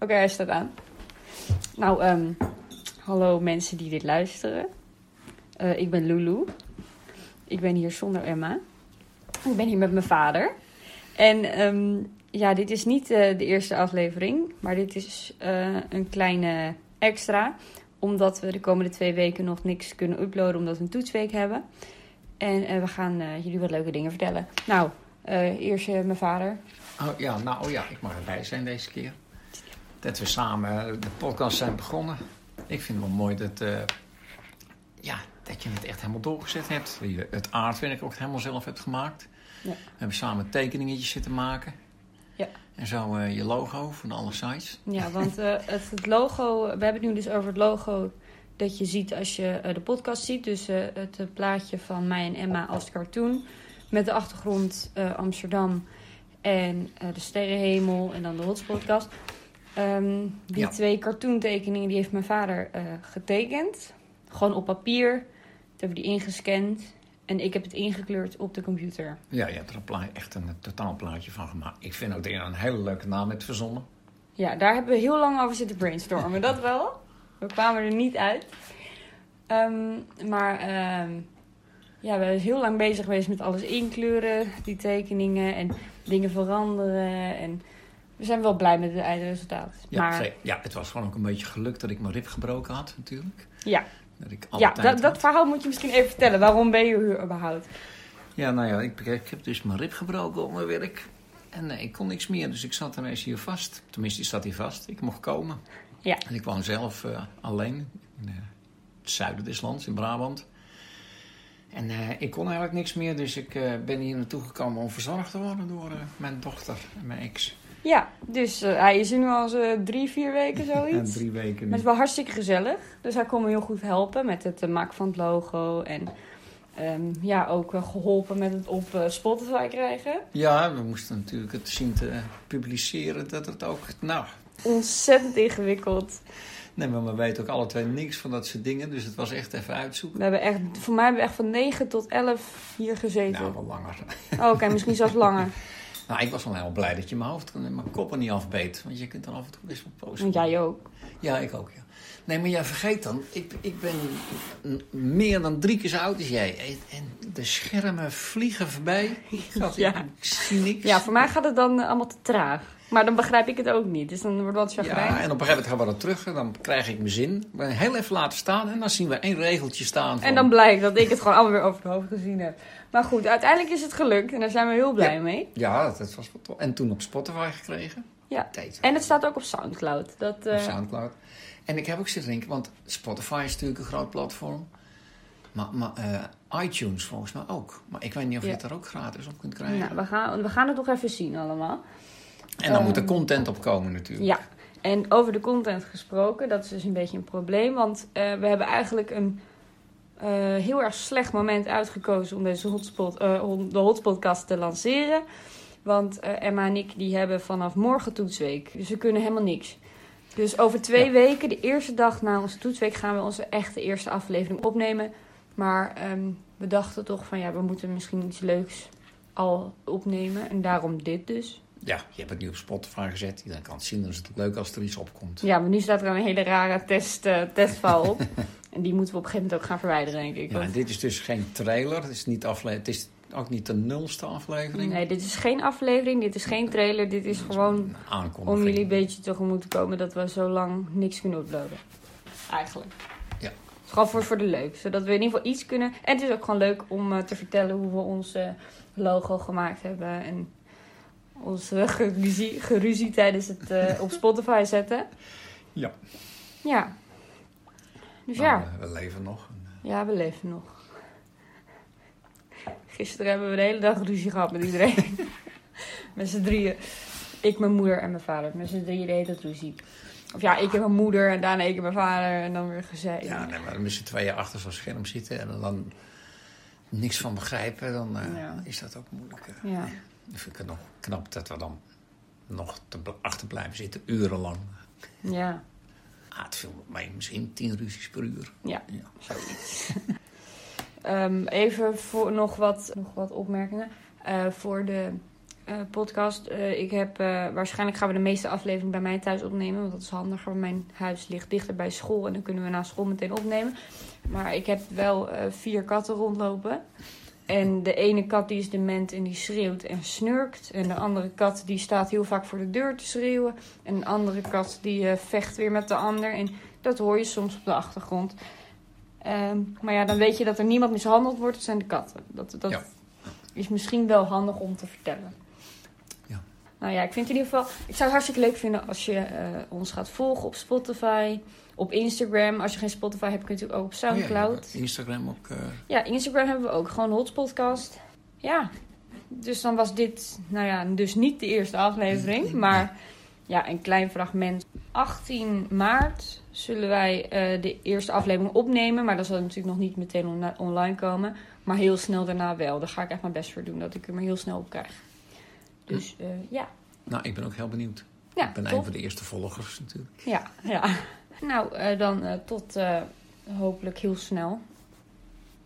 Oké, hij staat aan. Nou, ehm, hallo mensen die dit luisteren. Eh, ik ben Lulu. Ik ben hier zonder Emma. Ik ben hier met mijn vader. En ehm, ja, dit is niet eh, de eerste aflevering, maar dit is eh, een kleine extra. Omdat we de komende twee weken nog niks kunnen uploaden, omdat we een toetsweek hebben. En we gaan jullie wat leuke dingen vertellen. Nou, eerst mijn vader. Oh, ja, nou ja, ik mag erbij zijn deze keer. Dat we samen de podcast zijn begonnen. Ik vind het wel mooi dat, eh, ja, dat je het echt helemaal doorgezet hebt. Dat je het aardwerk ook helemaal zelf hebt gemaakt. Ja. We hebben samen tekeningetjes zitten maken. Ja. En zo eh, je logo van alle sites. Ja, want eh, het, het logo, we hebben het nu dus over het logo dat je ziet als je de podcast ziet. Dus het plaatje van mij en Emma als cartoon. Met de achtergrond Amsterdam en de sterrenhemel en dan de Hotspodcast. Ehm die Ja. twee cartoontekeningen die heeft mijn vader eh, getekend. Gewoon op papier. Toen hebben we die ingescand. En ik heb het ingekleurd op de computer. Ja, je hebt er een echt een totaalplaatje van gemaakt. Ik vind ook dat je een hele leuke naam hebt verzonnen. Ja, daar hebben we heel lang over zitten brainstormen. Dat wel. We kwamen er niet uit. Ehm, maar ehm, ja, we zijn heel lang bezig geweest met alles inkleuren, die tekeningen en dingen veranderen. En we zijn wel blij met het eindresultaat. Ja, maar ja, het was gewoon ook een beetje geluk dat ik mijn rib gebroken had natuurlijk. ja, Dat ik ja dat, verhaal moet je misschien even vertellen. Waarom ben je hier überhaupt? Ja, nou ja, ik, ik heb dus mijn rib gebroken op mijn werk. En eh, ik kon niks meer, dus ik zat ineens hier vast. Tenminste, ik zat hier vast. Ik mocht komen. Ja. En ik woon zelf eh, alleen in eh, het zuiden des lands, in Brabant. En ik kon eigenlijk niks meer, dus ik ben hier naartoe gekomen om verzorgd te worden door mijn dochter en mijn ex. Ja, dus eh, hij is er nu al zo drie, vier weken En zoiets. drie weken Maar het is wel hartstikke gezellig. Dus hij kon me heel goed helpen met het eh, maken van het logo. En ehm, ja, ook eh, geholpen met het op eh, Spotify krijgen. Ja, we moesten natuurlijk het zien te publiceren dat het ook... Nou, Ontzettend ingewikkeld. nee, maar we weten ook alle twee niks van dat soort dingen. Dus het was echt even uitzoeken. We hebben echt, voor mij hebben we echt van 9 tot 11 hier gezeten. Nou, wel langer. Oh, Oké, misschien zelfs langer. Nou, ik was wel heel blij dat je mijn hoofd en mijn kop er niet afbeet. Want je kunt dan af en toe best wel posten. Want jij ook. Ja, ik ook, ja. Nee, maar jij vergeet dan, ik, ik ben meer dan drie keer zo oud als jij. En, de schermen vliegen voorbij. Ja. Ik zie niks. Ja, voor mij gaat het dan eh, allemaal te traag. Maar dan begrijp ik het ook niet. Dus dan wordt het wat Ja, chagrijnig. en op een gegeven moment gaan we dat terug en dan krijg ik mijn zin. Ben heel even laten staan en dan zien we één regeltje staan. Van, En dan blijkt dat ik het gewoon allemaal weer over het hoofd gezien heb. Maar goed, uiteindelijk is het gelukt. En daar zijn we heel blij Ja. mee. Ja, dat was wel tof. En toen op Spotify gekregen. Ja. Tijd. En het staat ook op Soundcloud. Dat, eh, Op Soundcloud. En ik heb ook zitten denken, want Spotify is natuurlijk een groot platform. Maar, maar eh, iTunes volgens mij ook. Maar ik weet niet of je Ja. het er ook gratis op kunt krijgen. nou, we, gaan, we gaan het nog even zien allemaal. en dan moet er ehm, content op komen natuurlijk. Ja, en over de content gesproken, dat is dus een beetje een probleem. Want eh, we hebben eigenlijk een eh, heel erg slecht moment uitgekozen om deze hotspot, eh, de hotspodcast te lanceren. Want eh, Emma en ik die hebben vanaf morgen toetsweek. Dus we kunnen helemaal niks. Dus over twee Ja. weken, de eerste dag na onze toetsweek, gaan we onze echte eerste aflevering opnemen. Maar ehm, we dachten toch van ja, we moeten misschien iets leuks al opnemen. En daarom dit dus. Ja, je hebt het nu op Spotify gezet. Iedereen kan het zien. Dan is het ook leuk als er iets opkomt. Ja, maar nu staat er een hele rare test, eh testfile op. en die moeten we op een gegeven moment ook gaan verwijderen, denk ik. Ja, en dit is dus geen trailer. Het is, niet afle het is ook niet de nulste aflevering. nee, dit is geen aflevering, dit is geen trailer. Dit is gewoon om jullie een beetje tegemoet te komen dat we zo lang niks kunnen uploaden. Eigenlijk. Ja. Het is gewoon voor, voor de leuk. Zodat we in ieder geval iets kunnen. En het is ook gewoon leuk om eh, te vertellen hoe we ons eh, logo gemaakt hebben. En ons eh, geruzie, geruzie tijdens het eh, op Spotify zetten. Ja. Ja. Dus Nou, ja. we leven nog. Ja, we leven nog. Gisteren hebben we de hele dag ruzie gehad met iedereen. met z'n drieën. Ik, mijn moeder en mijn vader. Met z'n drieën de hele tijd ruzie. Of ja, ik en mijn moeder en daarna ik en mijn vader en dan weer gezeik. Ja, nee, maar met z'n tweeën achter zo'n scherm zitten en dan niks van begrijpen, dan eh, Ja. is dat ook moeilijk. eh. Ja. Dan vind ik het nog knap dat we dan nog te achter blijven zitten, urenlang. Ja. Ah, het viel mij misschien tien ruzies per uur. Ja. Ja. Zoiets. Ehm, even voor nog wat, nog wat opmerkingen. Eh, voor de eh, podcast. Eh, ik heb, waarschijnlijk gaan we de meeste afleveringen bij mij thuis opnemen. Want dat is handiger. want Mijn huis ligt dichter bij school. En dan kunnen we na school meteen opnemen. Maar ik heb wel vier katten rondlopen. En de ene kat die is dement en die schreeuwt en snurkt. En de andere kat die staat heel vaak voor de deur te schreeuwen. En een andere kat die vecht weer met de ander. En dat hoor je soms op de achtergrond. Ehm, maar ja, dan weet je dat er niemand mishandeld wordt. Dat zijn de katten. Dat, dat Ja. is misschien wel handig om te vertellen. Ja. Nou ja, ik vind in ieder geval... Ik zou het hartstikke leuk vinden als je eh, ons gaat volgen op Spotify. Op Instagram. Als je geen Spotify hebt, kun je natuurlijk ook op Oh ja, Soundcloud. ja, Instagram ook. eh, Ja, Instagram hebben we ook. Gewoon Hotspodcast. Ja, dus dan was dit, nou ja, dus niet de eerste aflevering. Maar ja, een klein fragment. 18 maart zullen wij eh, de eerste aflevering opnemen. Maar dat zal natuurlijk nog niet meteen on- online komen. Maar heel snel daarna wel. Daar ga ik echt mijn best voor doen. Dat ik hem er heel snel op krijg. Dus eh, ja. nou, ik ben ook heel benieuwd. Ja, ik ben top. een van de eerste volgers natuurlijk. Ja, ja. Nou, eh, dan tot hopelijk heel snel.